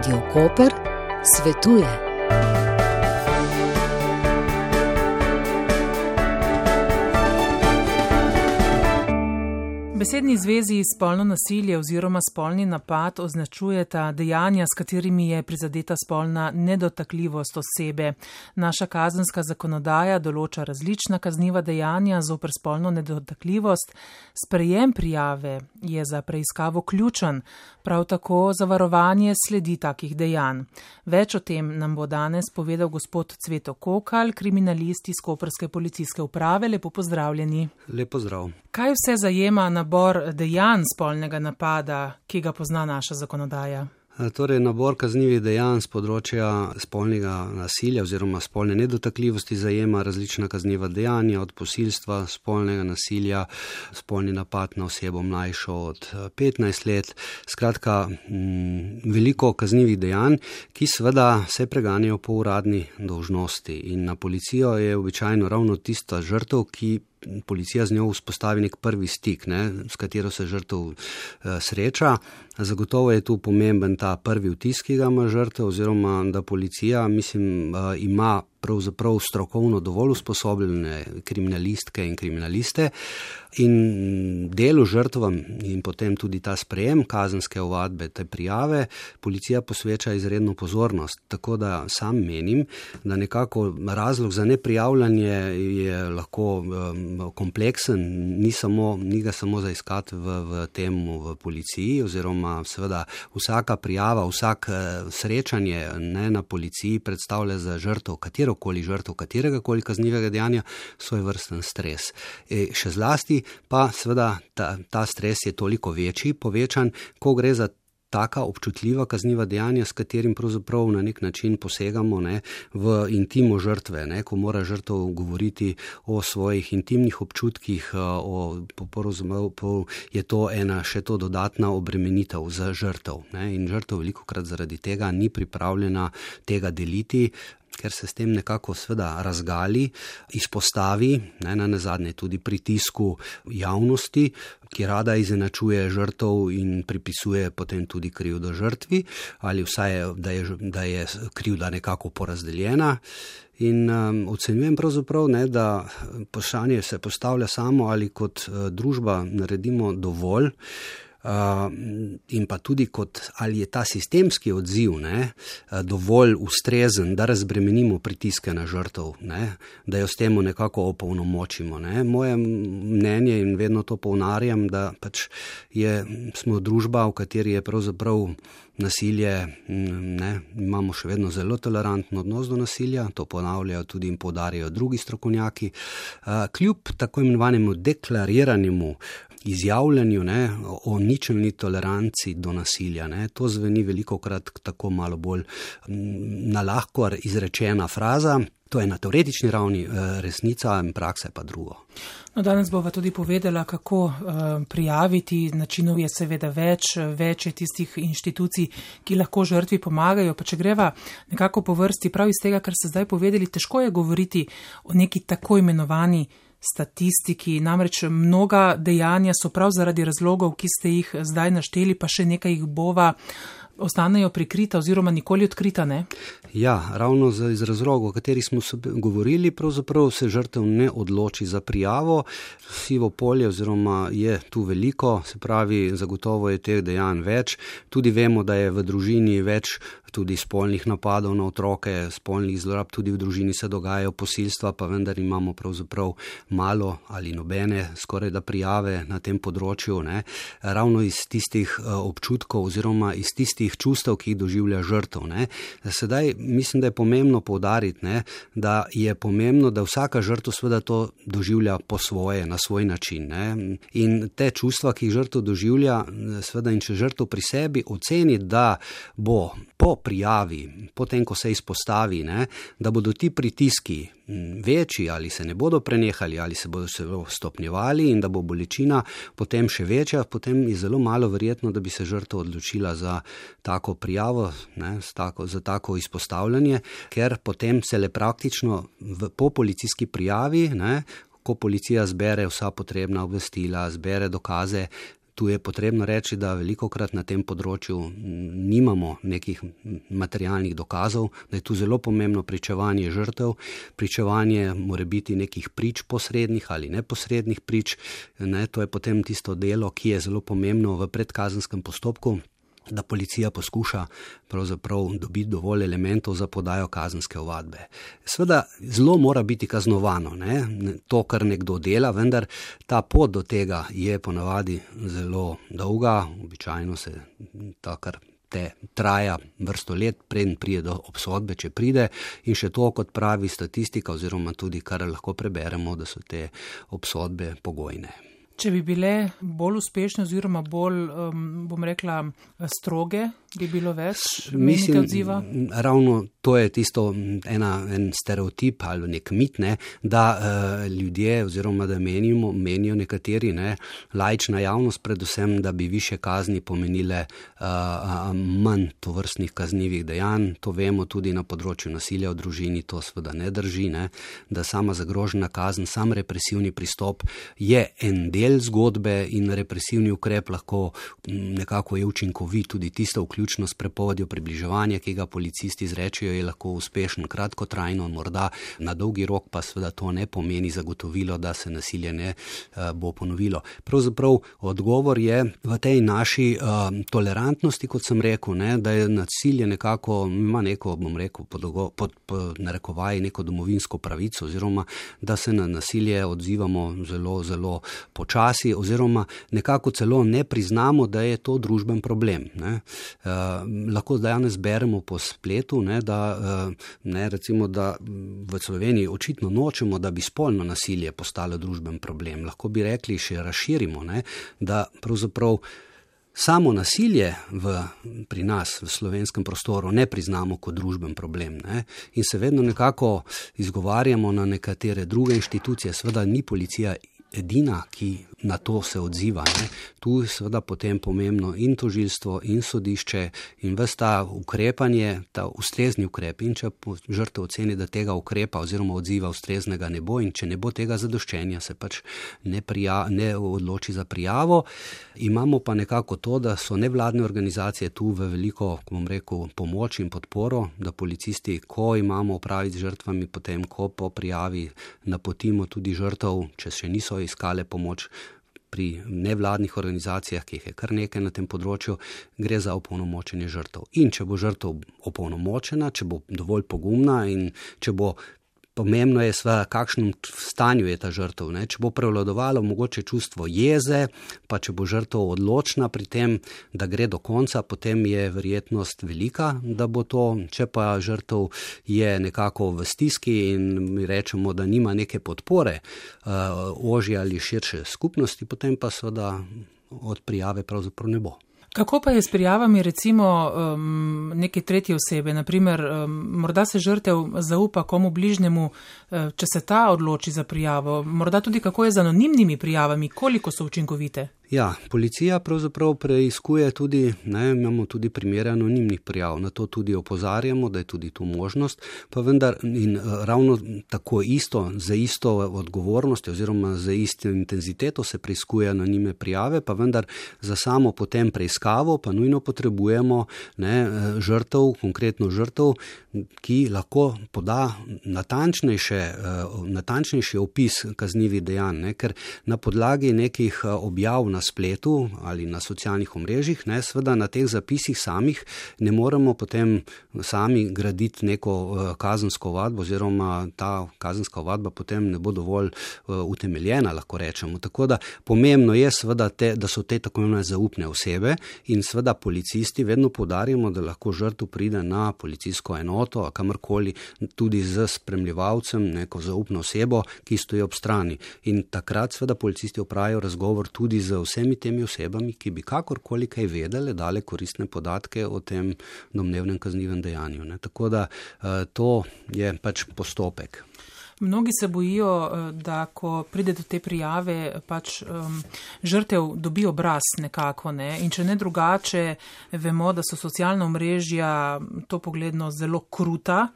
Radio Koper svetuje. Besedni zvezi spolno nasilje oziroma spolni napad označujeta dejanja, s katerimi je prizadeta spolna nedotakljivost osebe. Naša kazenska zakonodaja določa različna kazniva dejanja zoper spolno nedotakljivost. Sprejem prijave je za preiskavo ključen, prav tako zavarovanje sledi takih dejanj. Več o tem nam bo danes povedal gospod Cveto Kokal, kriminalist iz Koperske policijske uprave. Lepo pozdravljeni. Lepo zdrav. Kaj vse zajema nabor dejanj spolnega napada, ki ga pozna naša zakonodaja? Torej, nabor kaznjivih dejanj z področja spolnega nasilja oziroma spolne nedotakljivosti zajema različna kazniva dejanja, od posilstva, spolnega nasilja, spolni napad na osebo mlajšo od 15 let. Skratka, m, veliko kaznjivih dejanj, ki seveda se preganjajo po uradni dolžnosti. In na policijo je običajno ravno tista žrtev, ki policija z njo vzpostavi nek prvi stik, ne, s katero se žrtev uh, sreča. Zagotovo je tu pomemben ta prvi vtis, ki ga ima žrtev, oziroma da policija, mislim, uh, ima pravzaprav strokovno dovolj usposobljene kriminalistke in kriminaliste in delu žrtvam in potem tudi ta sprejem kazenske ovadbe, te prijave, policija posveča izredno pozornost. Tako da sam menim, da nekako razlog za neprijavljanje je lahko um, kompleksen, ni, samo, ni ga samo za iskati v, v temu v policiji oziroma seveda vsaka prijava, vsak uh, srečanje ne, na policiji predstavlja za žrtov katero katerokoli žrtev, katerega koli kaznivega dejanja, svoj vrsten stres. E, še zlasti pa seveda ta, ta stres je toliko večji, povečan, ko gre za. Taka občutljiva kazniva dejanja, s katerim pravzaprav na nek način posegamo ne, v intimo žrtve, ne, ko mora žrtev govoriti o svojih intimnih občutkih, o, je to ena še to dodatna obremenitev za žrtev. Ne, in žrtev veliko krat zaradi tega ni pripravljena tega deliti, ker se s tem nekako sveda razgali, izpostavi, ne na nazadnje tudi pritisku javnosti, ki rada izenačuje žrtov in pripisuje potem tudi krivdo žrtvi, ali vsaj, da je, da je krivda nekako porazdeljena. In um, ocenjujem pravzaprav, ne, da vprašanje se postavlja samo ali kot uh, družba naredimo dovolj, in pa tudi kot ali je ta sistemski odziv ne, dovolj ustrezen, da razbremenimo pritiske na žrtev, ne, da jo s tem nekako opolnomočimo. Ne. Moje mnenje in vedno to povnarjam, da pač je, smo družba, v kateri je pravzaprav nasilje, ne, imamo še vedno zelo tolerantno odnos do nasilja, to ponavljajo tudi in podarjajo drugi strokovnjaki, kljub tako imenovanemu deklariranemu izjavljanju ne, o ničelni toleranci do nasilja. Ne. To zveni veliko krat tako malo bolj na lahko izrečena fraza. To je na teoretični ravni eh, resnica, in praksa je pa drugo. No, danes bova tudi povedala, kako uh, prijaviti. Načinov je seveda več, več je tistih inštitucij, ki lahko žrtvi pomagajo. Pa če greva nekako po vrsti, prav iz tega, kar ste zdaj povedali, težko je govoriti o neki tako imenovani statistiki, namreč mnoga dejanja so prav zaradi razlogov, ki ste jih zdaj našteli, pa še nekaj jih bova, ostanejo prikrita oziroma nikoli odkrita. Ne? Ja, ravno iz razlogov, o katerih smo govorili, pravzaprav se žrtev ne odloči za prijavo. Sivo polje oziroma je tu veliko, se pravi, zagotovo je teh dejanj več. Tudi vemo, da je v družini več tudi spolnih napadov na otroke, spolnih zlorab, tudi v družini se dogajajo posilstva, pa vendar imamo pravzaprav malo ali nobene skoraj da prijave na tem področju, ne? ravno iz tistih eh, občutkov oziroma iz tistih čustev, ki jih doživlja žrtev. Ne? Sedaj mislim, da je pomembno povdariti, ne? da je pomembno, da vsaka žrtev seveda to doživlja po svoje, na svoj način. Ne? In te čustva, ki jih žrtev doživlja, seveda in če žrtev pri sebi oceni, da bo po prijavi, potem ko se izpostavi, ne, da bodo ti pritiski večji ali se ne bodo prenehali ali se bodo se stopnjevali in da bo bolečina potem še večja, potem je zelo malo verjetno, da bi se žrtev odločila za tako prijavo, ne, tako, za tako izpostavljanje, ker potem se le praktično v, po policijski prijavi, ne, ko policija zbere vsa potrebna obvestila, zbere dokaze, tu je potrebno reči, da veliko krat na tem področju nimamo nekih materialnih dokazov, da je tu zelo pomembno pričevanje žrtev, pričevanje more biti nekih prič posrednih ali neposrednih prič. Ne, to je potem tisto delo, ki je zelo pomembno v predkazenskem postopku da policija poskuša dobiti dovolj elementov za podajo kazenske ovadbe. Sveda, zelo mora biti kaznovano, ne? to, kar nekdo dela, vendar ta pot do tega je ponavadi zelo dolga, običajno se ta kar. Te traja vrsto let, preden pride do obsodbe, če pride, in še to, kot pravi statistika, oziroma tudi kar lahko preberemo, da so te obsodbe pogojne. Če bi bile bolj uspešne, oziroma bolj, um, bom rekla, stroge, bi bilo več Mislim, odziva? Ravno to je tisto ena, en stereotip ali nek mit, ne, da uh, ljudje, oziroma da menimo, menijo nekateri, ne, lajčna javnost, predvsem, da bi više kazni pomenile uh, manj tovrstnih kaznjivih dejanj. To vemo tudi na področju nasilja v družini, to seveda ne drži, ne, da sama zagrožena kazen, sam represivni pristop je en del zgodbe in represivni ukrep lahko nekako je učinkovit, tudi tisto vključno s prepovedjo približevanja, ki ga policisti izrečejo, je lahko uspešen kratkotrajno, morda na dolgi rok pa seveda to ne pomeni zagotovilo, da se nasilje ne uh, bo ponovilo. Pravzaprav odgovor je v tej naši uh, tolerantnosti, kot sem rekel, ne, da je nasilje nekako, ima neko, bom rekel, pod, pod, pod narekovaj, neko domovinsko pravico oziroma da se na nasilje odzivamo zelo, zelo počasi, oziroma nekako celo ne priznamo, da je to družben problem. Ne. Uh, lahko danes beremo po spletu, ne, da, uh, ne, recimo, da v Sloveniji očitno nočemo, da bi spolno nasilje postalo družben problem. Lahko bi rekli, še razširimo, ne, da pravzaprav. Samo nasilje v, pri nas, v slovenskem prostoru, ne priznamo kot družben problem ne? in se vedno nekako izgovarjamo na nekatere druge inštitucije. Sveda ni policija edina, ki na to se odziva. Ne. Tu je seveda potem pomembno in tožilstvo, in sodišče, in vse ta ukrepanje, ta ustrezni ukrep. In če žrtev oceni, da tega ukrepa oziroma odziva ustreznega ne bo, in če ne bo tega zadoščenja, se pač ne, prija, ne odloči za prijavo. Imamo pa nekako to, da so nevladne organizacije tu v veliko, bom rekel, pomoč in podporo, da policisti, ko imamo opraviti z žrtvami, potem, ko po prijavi napotimo tudi žrtev, če še niso iskale pomoč, pri nevladnih organizacijah, ki jih je kar nekaj na tem področju, gre za opolnomočenje žrtev. In če bo žrtev opolnomočena, če bo dovolj pogumna in če bo Pomembno je, v kakšnem stanju je ta žrtev. Ne? Če bo prevladovalo mogoče čustvo jeze, pa če bo žrtev odločna pri tem, da gre do konca, potem je verjetnost velika, da bo to. Če pa žrtev je nekako v stiski in mi rečemo, da nima neke podpore uh, ožje ali širše skupnosti, potem pa seveda od prijave pravzaprav ne bo. Kako pa je s prijavami recimo um, neke tretje osebe? Naprimer, um, morda se žrtev zaupa komu bližnjemu, uh, če se ta odloči za prijavo. Morda tudi kako je z anonimnimi prijavami, koliko so učinkovite? Ja, policija pravzaprav preizkuje tudi, ne, imamo tudi primere anonimnih prijav, na to tudi opozarjamo, da je tudi tu možnost, pa vendar in eh, ravno tako isto, za isto odgovornost oziroma za isto intenziteto se preizkuje anonimne prijave, pa vendar za samo potem preiskavo pa nujno potrebujemo ne, eh, žrtev, konkretno žrtev, ki lahko poda natančnejše, eh, natančnejši opis kaznjivih dejanj, ne, ker na podlagi nekih objav na spletu ali na socialnih omrežjih, ne, seveda na teh zapisih samih ne moremo potem sami graditi neko uh, kazensko vadbo oziroma ta kazenska vadba potem ne bo dovolj uh, utemeljena, lahko rečemo. Tako da pomembno je seveda, te, da so te tako imenovane zaupne osebe in seveda policisti vedno podarjamo, da lahko žrtev pride na policijsko enoto, kamorkoli tudi z spremljevalcem, neko zaupno osebo, ki stoji ob strani. In takrat seveda policisti opravijo razgovor tudi z vsemi temi osebami, ki bi kakorkoli kaj vedele, dale koristne podatke o tem domnevnem kaznivem dejanju. Ne. Tako da uh, to je pač postopek. Mnogi se bojijo, eh, da ko pride do te prijave, pač um, žrtev dobi obraz nekako. Ne? In če ne drugače, vemo, da so socialna omrežja to pogledno zelo kruta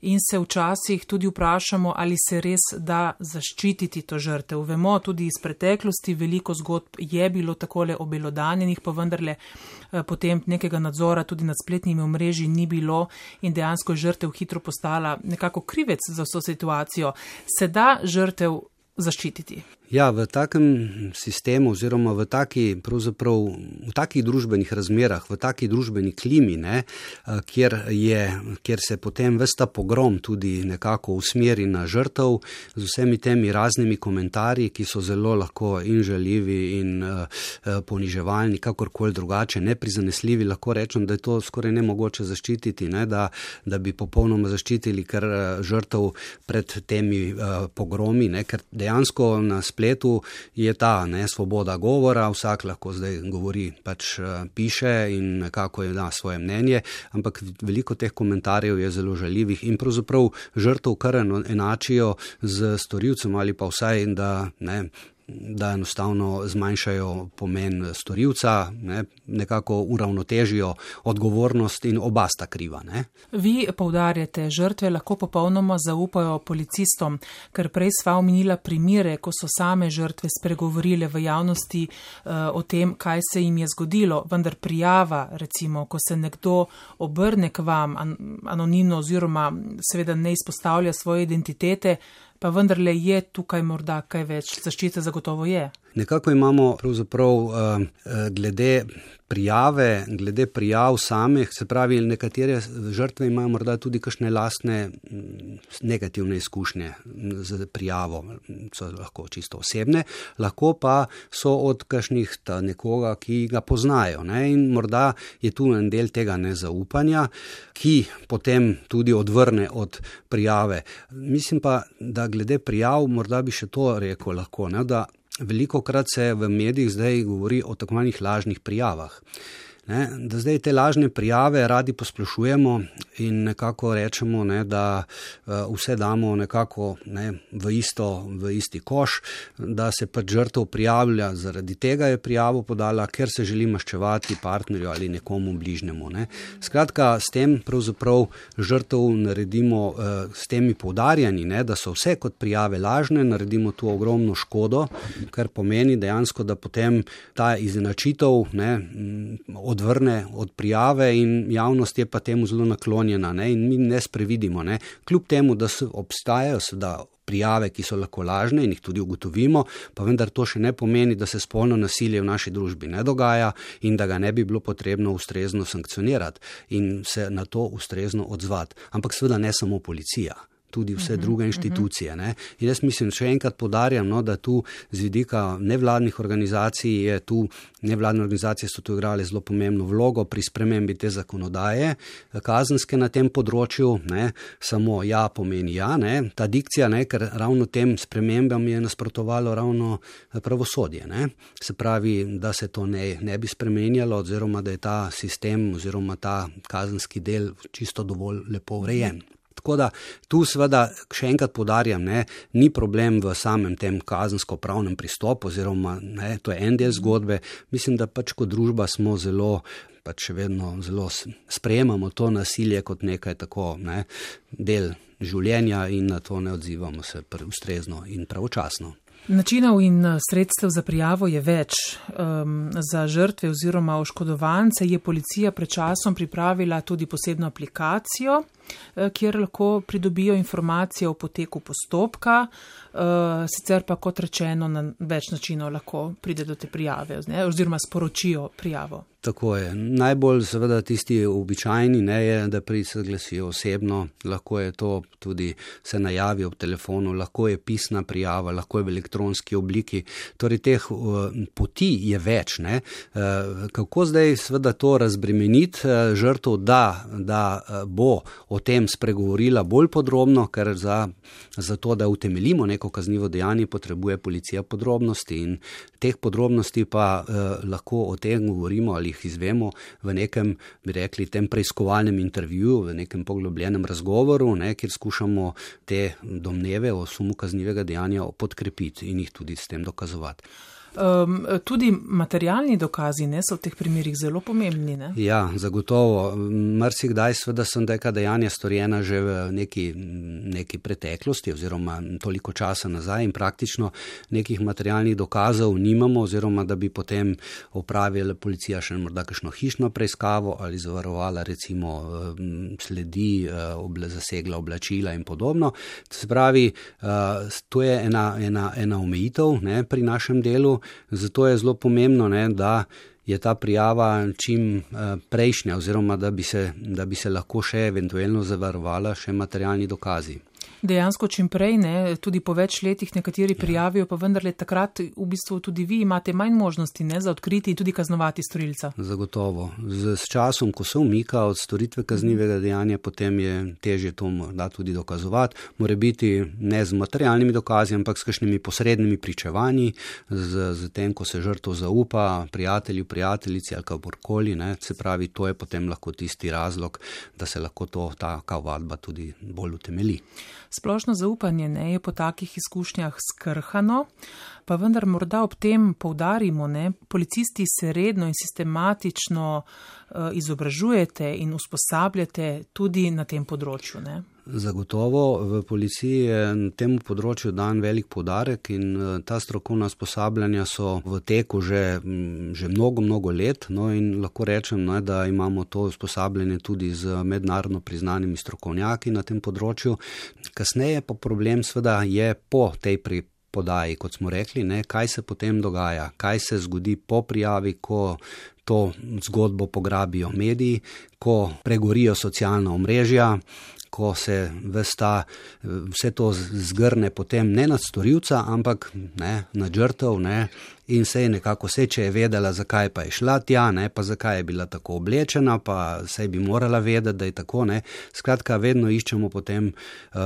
in se včasih tudi vprašamo, ali se res da zaščititi to žrtev. Vemo tudi iz preteklosti, veliko zgodb je bilo takole obelodanjenih, pa vendarle eh, potem nekega nadzora tudi nad spletnimi omrežji ni bilo in dejansko je žrtev hitro postala nekako krivec za vso situacijo. Se da žrtev zaščititi? Ja, v takem sistemu oziroma v, taki, v takih družbenih razmerah, v taki družbeni klimi, ne, kjer, je, kjer se potem vsta pogrom tudi nekako usmeri na žrtev z vsemi temi raznimi komentarji, ki so zelo lahko in žaljivi in uh, poniževalni, kakorkoli drugače, neprizanesljivi, lahko rečem, da je to skoraj nemogoče zaščititi, ne, da, da bi popolnoma zaščitili kar žrtev pred temi uh, pogromi, ne, ker dejansko nas spletu je ta ne, svoboda govora, vsak lahko zdaj govori, pač eh, piše in nekako je da svoje mnenje, ampak veliko teh komentarjev je zelo žaljivih in pravzaprav žrtev kar enačijo z storilcem ali pa vsaj, da ne, da enostavno zmanjšajo pomen storilca, ne, nekako uravnotežijo odgovornost in oba sta kriva. Ne. Vi povdarjate, žrtve lahko popolnoma zaupajo policistom, ker prej sva omenila primire, ko so same žrtve spregovorile v javnosti uh, o tem, kaj se jim je zgodilo, vendar prijava, recimo, ko se nekdo obrne k vam an, anonimno oziroma seveda ne izpostavlja svoje identitete, pa vendarle je tukaj morda kaj več, zaščite zagotovo je. Nekako imamo pravzaprav uh, glede prijave, glede prijav samih, se pravi, nekatere žrtve imajo morda tudi kakšne lastne mm, negativne izkušnje z prijavo, so lahko čisto osebne, lahko pa so od kakšnih ta nekoga, ki ga poznajo. Ne? In morda je tu en del tega nezaupanja, ki potem tudi odvrne od prijave. Mislim pa, da glede prijav, morda bi še to rekel lahko, ne? da Veliko krat se v medijih zdaj govori o tako imenovanih lažnih prijavah. Ne, da zdaj te lažne prijave radi posplošujemo in nekako rečemo, ne, da uh, vse damo nekako ne, v, isto, v isti koš, da se pač žrtev prijavlja, zaradi tega je prijavo podala, ker se želi maščevati partnerju ali nekomu bližnjemu. Ne. Skratka, s tem pravzaprav žrtev naredimo, uh, s temi povdarjanji, ne, da so vse kot prijave lažne, naredimo tu ogromno škodo, kar pomeni dejansko, da potem ta izenačitev ne, odvrne od prijave, in javnost je pa temu zelo naklonjena, ne? in mi ne sprevidimo. Ne? Kljub temu, da obstajajo seveda prijave, ki so lahko lažne in jih tudi ugotovimo, pa vendar to še ne pomeni, da se spolno nasilje v naši družbi ne dogaja in da ga ne bi bilo potrebno ustrezno sankcionirati in se na to ustrezno odzvati. Ampak seveda ne samo policija tudi vse uh -huh, druge inštitucije. Uh -huh. In jaz mislim, še enkrat podarjam, no, da tu z vidika nevladnih organizacij je tu, nevladne organizacije so tu igrale zelo pomembno vlogo pri spremembi te zakonodaje, kazenske na tem področju, ne, samo ja pomeni ja, ne, ta dikcija, ne, ker ravno tem spremembam je nasprotovalo ravno eh, pravosodje. Ne. Se pravi, da se to ne, ne bi spremenjalo, oziroma da je ta sistem oziroma ta kazenski del čisto dovolj lepo urejen. Tako da tu seveda še enkrat podarjam, ne, ni problem v samem tem kazensko-pravnem pristopu, oziroma ne, to je en del zgodbe. Mislim, da pač kot družba smo zelo. Pač še vedno zelo sprejemamo to nasilje kot nekaj tako, ne, del življenja in na to ne odzivamo se ustrezno in pravočasno. Načinov in eh, sredstev za prijavo je več. Um, za žrtve oziroma oškodovance je policija pred časom pripravila tudi posebno aplikacijo, kjer lahko pridobijo informacije o poteku postopka, eh, sicer pa kot rečeno na več načinov lahko pride do te prijave ne, oziroma sporočijo prijavo. Tako je. Najbolj seveda tisti običajni ne je, da pri se glasijo osebno, lahko je to tudi se najavi ob telefonu, lahko je pisna prijava, lahko je v elektronski obliki. Torej teh uh, poti je več. Ne. Uh, kako zdaj seveda to razbremeniti uh, žrtvo, da, da uh, bo o tem spregovorila bolj podrobno, ker za, za to, da utemeljimo neko kaznivo dejanje, potrebuje policija podrobnosti in teh podrobnosti pa eh, lahko o tem govorimo ali jih izvemo v nekem, bi rekli, tem preiskovalnem intervjuju, v nekem poglobljenem razgovoru, ne, kjer skušamo te domneve o sumu kaznivega dejanja podkrepiti in jih tudi s tem dokazovati. Um, tudi materialni dokazi ne, so v teh primerjih zelo pomembni. Ne? Ja, zagotovo. Mrsikdaj seveda so neka dejanja storjena že v neki, neki preteklosti oziroma toliko časa nazaj in praktično nekih materialnih dokazov nimamo oziroma da bi potem opravila policija še morda kakšno hišno preiskavo ali zavarovala recimo sledi, oble, zasegla oblačila in podobno. Se pravi, to je ena, ena, ena omejitev ne, pri našem delu. Zato je zelo pomembno, ne, da je ta prijava čim eh, prejšnja, oziroma da bi, se, da bi se lahko še eventualno zavarovala še materialni dokazi dejansko čim prej, ne, tudi po več letih nekateri ja. prijavijo, pa vendarle takrat v bistvu tudi vi imate manj možnosti ne, za odkriti in tudi kaznovati storilca. Zagotovo. Z, s časom, ko se umika od storitve kaznivega dejanja, potem je težje to morda tudi dokazovati. More biti ne z materialnimi dokazi, ampak s kakšnimi posrednimi pričevanji, z, z tem, ko se žrtvo zaupa prijatelju, prijateljici ali kakorkoli. Se pravi, to je potem lahko tisti razlog, da se lahko to, ta kavadba tudi bolj utemeli. Splošno zaupanje ne, je po takih izkušnjah skrhano, pa vendar morda ob tem poudarimo, ne, policisti se redno in sistematično izobražujete in usposabljate tudi na tem področju. Ne. Zagotovo v policiji je na tem področju dan velik podarek in eh, ta strokovna usposabljanja so v teku že, že mnogo, mnogo let. No in lahko rečem, ne, da imamo to usposabljanje tudi z mednarodno priznanimi strokovnjaki na tem področju. Kasneje pa problem sveda je po tej pripravi podaji, kot smo rekli, ne, kaj se potem dogaja, kaj se zgodi po prijavi, ko to zgodbo pograbijo mediji, ko pregorijo socialna omrežja, ko se vsta, vse to zgrne potem ne nad storilca, ampak ne, nad žrtev. Ne, in se je nekako vse, če je vedela, zakaj pa je šla tja, ne, pa zakaj je bila tako oblečena, pa se bi morala vedeti, da je tako. Ne. Skratka, vedno iščemo potem uh,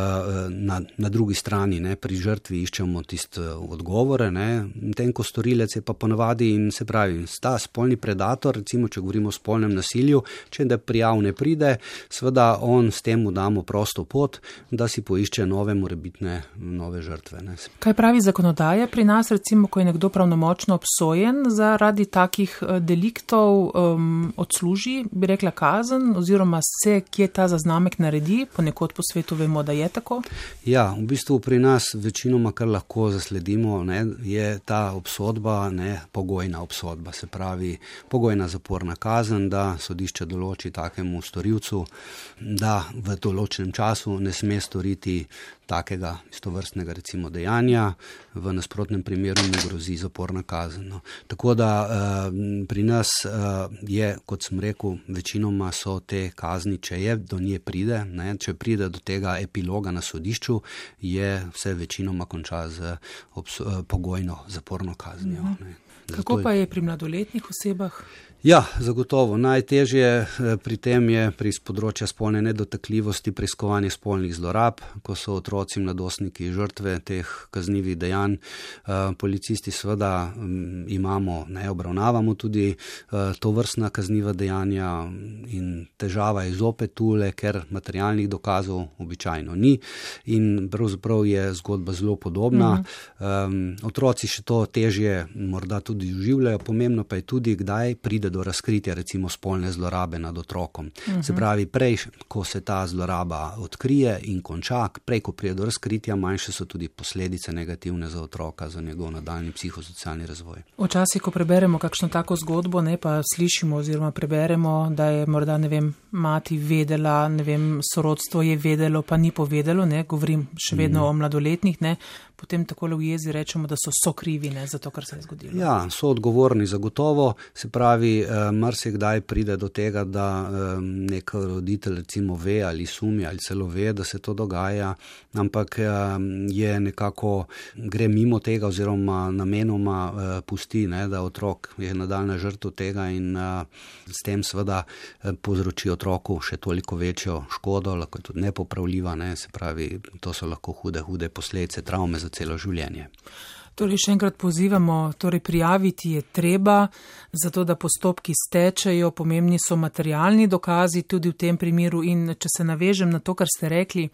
na, na drugi strani, ne, pri žrtvi iščemo tiste odgovore, tem, ko storilec je pa ponavadi in se pravi, sta spolni predator, recimo, če govorimo o spolnem nasilju, če da prijav ne pride, seveda on s tem mu damo prosto pot, da si poišče nove morebitne nove žrtve. Ne. Kaj pravi zakonodaja pri nas, recimo, ko je nekdo pravnomočno močno obsojen zaradi takih eh, deliktov, um, odsluži, bi rekla, kazen, oziroma se, kje ta zaznamek naredi, ponekod po svetu vemo, da je tako? Ja, v bistvu pri nas večinoma, kar lahko zasledimo, ne, je ta obsodba ne, pogojna obsodba, se pravi pogojna zaporna kazen, da sodišče določi takemu storilcu, da v določenem času ne sme storiti takega istovrstnega recimo dejanja, v nasprotnem primeru mu grozi zaporna kazen. No. Tako da uh, pri nas uh, je, kot sem rekel, večinoma so te kazni, če je do nje pride, ne, če pride do tega epiloga na sodišču, je vse večinoma konča z obs, uh, pogojno zaporno kaznijo. Mhm. Kako pa je pri mladoletnih osebah? Ja, zagotovo. Najtežje eh, pri tem je pri področju spolne nedotakljivosti preiskovanje spolnih zlorab, ko so otroci in mladostniki žrtve teh kaznjivih dejanj. Eh, policisti seveda mm, imamo, ne obravnavamo tudi eh, to vrstna kazniva dejanja in težava je zopet tule, ker materialnih dokazov običajno ni in pravzaprav je zgodba zelo podobna. Mhm. Otroci še to težje morda tudi doživljajo, pomembno pa je tudi, kdaj pride do razkritja recimo spolne zlorabe nad otrokom. Uh -huh. Se mhm. pravi, prej, ko se ta zloraba odkrije in konča, prej, ko pride do razkritja, manjše so tudi posledice negativne za otroka, za njegov nadaljni psihosocialni razvoj. Včasih, ko preberemo kakšno tako zgodbo, ne pa slišimo oziroma preberemo, da je morda, ne vem, mati vedela, ne vem, sorodstvo je vedelo, pa ni povedalo, ne, govorim še vedno uh -huh. o mladoletnih, ne, potem tako v jezi rečemo, da so so krivine za to, kar se je zgodilo. Ja, so odgovorni zagotovo. Se pravi, eh, marsikdaj pride do tega, da eh, nek roditelj recimo ve ali sumi ali celo ve, da se to dogaja, ampak eh, je nekako gre mimo tega oziroma namenoma pusti, ne, da otrok je nadaljna žrtv tega in s tem seveda povzroči otroku še toliko večjo škodo, lahko je tudi nepopravljiva, ne, se pravi, to so lahko hude, hude posledice, travme za celo življenje. Torej, še enkrat pozivamo, torej prijaviti je treba, zato da postopki stečejo, pomembni so materialni dokazi tudi v tem primeru in če se navežem na to, kar ste rekli,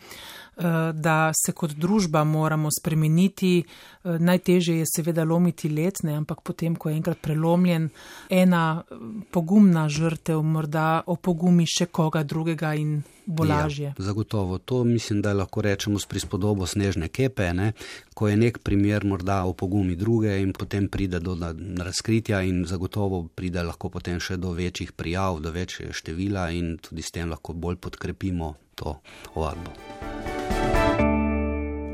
da se kot družba moramo spremeniti. Najtežje je seveda lomiti let, ne, ampak potem, ko je enkrat prelomljen, ena pogumna žrtev morda opogumi še koga drugega in bo ja, lažje. Ja, zagotovo. To mislim, da lahko rečemo s prispodobo snežne kepe, ne, ko je nek primer morda opogumi druge in potem pride do razkritja in zagotovo pride lahko potem še do večjih prijav, do večjega števila in tudi s tem lahko bolj podkrepimo to ovadbo.